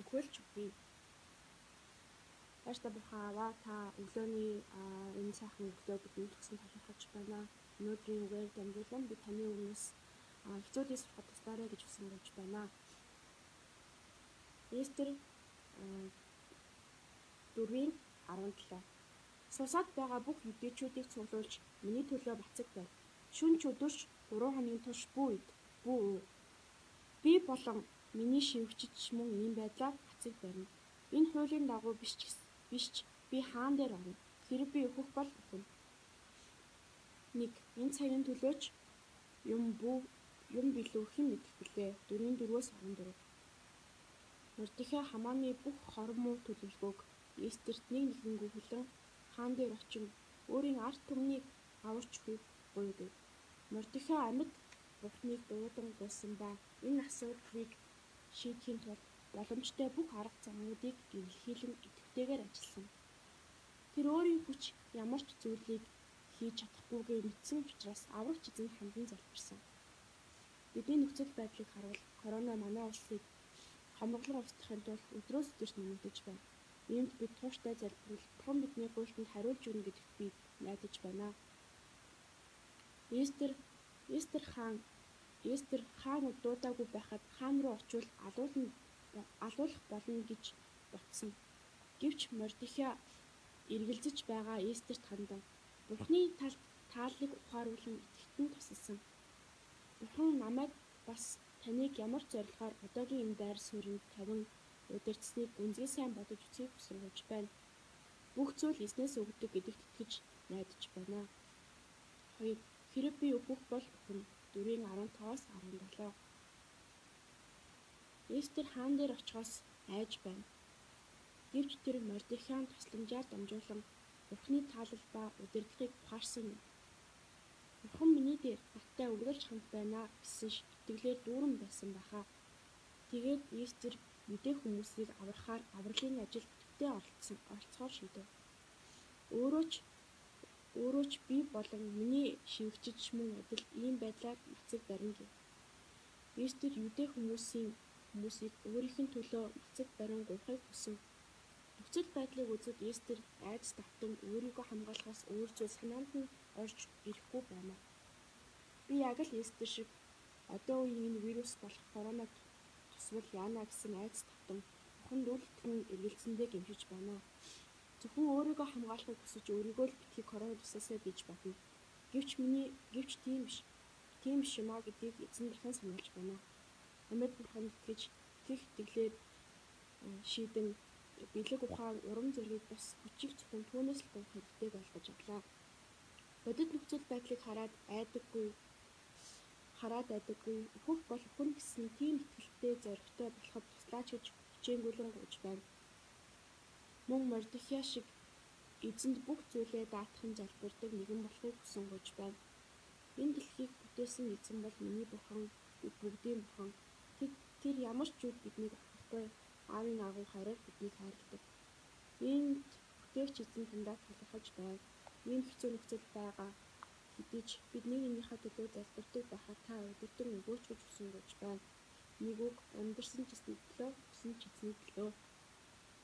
өгөөлж өгье. Баяртай бурхан аваа та өглөөний энэ сайхан өглөө бидний төгсөн талархаж байна. Өнөөдрийн үгээр дамжуулан би таны өмнөөс хэцүүдээс сурахад тусаарай гэж хүсэж байна. Эстер 4-ийн 17 Сусаад байгаа бүх юдэчүүдийг цуглуулж миний төлөө бацаг байв. Шүн ч өдөрч 3 хоногийн турш бүү ид. Бүү. Би болон миний шивгчд мөн ийм байдлаар бацаг барина. Энэ хуулийн дагуу биш ч биш ч би хаан дээр орно. Хэрэг би өөхөх бол өхөн. 1. Энэ цагийн төлөөч юм бүү юм билүү хэн мэдэх билээ. 4-4-өөс 14. Мөрдөхөө хамааны бүх хормоо төлөвлөгөөг Эстерт нэг нэгэнгүү хүлэн хаан дээр очин өөрийн арт түмнийг аварч өгөхийг гуйдаг. Мордехой амьд бурхныг дуудан гуйсан ба энэ асуудлыг шийдэхийн тулд боломжтой бүх арга замуудыг гэрэлхийлэн идэвхтэйгээр ажилласан. Тэр өөрийн хүч ямар ч зүйлийг хийж чадахгүйгээ мэдсэн учраас аврагч эзэн хандан залбирсан. Бидний нөхцөл байдлыг харвал корона манай улсыг хомглон устгахын тулд өдрөөс өдөрт нэмэгдэж байна. Иймд бид тууштай залбирал бурхан бидний гуйлтанд хариулж өгнө гэдэгт би найдаж байна. Эстер Эстер хаан Эстер хаан дуудаагүй байхад хаан руу очивол алуулна алуулах болно гэж ботсон. Гэвч Мордехя эргэлзэж байгаа Эстерт хандан Бурхны талд тааллыг ухааруулан итгэхтэн тусалсан. Бурхан намайг бас таныг ямар зорилгоор одоогийн энэ байр суурьнд тавин удирдсныг үнзгээ сайн бодож үзхийг хүсэж байна. Бүх зүйл эзнээс өгдөг гэдэгт итгэж найдаж байна. 2. Хэрэв би өгөх бол өхөн 4:15-аас 17. Эстер хаан дээр очихоос айж байна. Гэвч тэр Мордехайн тусламжаар дамжуулан Бурхны таалал ба удирдлагыг ухаарсан юм. Бурхан миний дээр надтай үргэлж хамт байна гэсэн итгэлээр дүүрэн байсан баха. Тэгээд Эстер мэдээ хүмүүсийг аврахаар авралын ажилд төвтэй оролцсон оролцохоор шийдэв. Өөрөө ч өөрөө ч би болон миний шивгчж мөн адил ийм байдлаар мацаг барина гэв. Эстер юдэ хүмүүсийн хүмүүсийг өөрийнх нь төлөө мацаг барин гуйхыг хүсв. Нөхцөл байдлыг үзээд Эстер айдас давтан өөрийгөө хамгаалахаас өөр зүйл санаанд нь орж ирэхгүй байна. Би яг л Эстер шиг одоо үеийн энэ вирус болох коронавиг тусвал яана гэсэн айдас татан бүхэн дүүлтгэн эргэлзэндээ гэмшиж байна. Зөвхөн өөрийгөө хамгаалахыг хүсэж өөрийгөө л битгий коронавирусаас гэж бодно. Гэвч миний гэвч тийм биш. Тийм биш юм а гэдгийг эзэн дахин сануулж байна. Амьд бурханд итгэж итгэх итгэлээр шийдэн бэлэг ухаан урам зориг бас хүчийг зөвхөн түүнээс л гуйх хэрэгтэй болгож авлаа. Бодит нөхцөл байдлыг хараад айдаггүй хараад байдаггүй. Өөхөх бол хүн гэсэн тийм ихтгэлтэй зоригтой болоход туслаач гэж хичээнгүйлэн гуйж байна. Мөн Мордехя шиг эзэнд бүх зүйлээ даатахын залбирдаг нэгэн болохыг хүсэн гуйж байна. Энэ дэлхийг бүтээсэн эзэн бол миний бурхан, бүгдийн бурхан. Тэр ямар ч зүйл биднийг авахгүй аавын агуу хараар биднийг хайрладаг. Энд бүтээгч эзэн тундаа талархаж байна. Ийм хэцүү нөхцөл байгаа хэдий бидний энийхээ төлөө залбирдаг байхад та өдөртөн өгөөч гэж хүсэн гэж байна. Нэг үг амьдарсан ч эзний төлөө, хүсэн ч эзний төлөө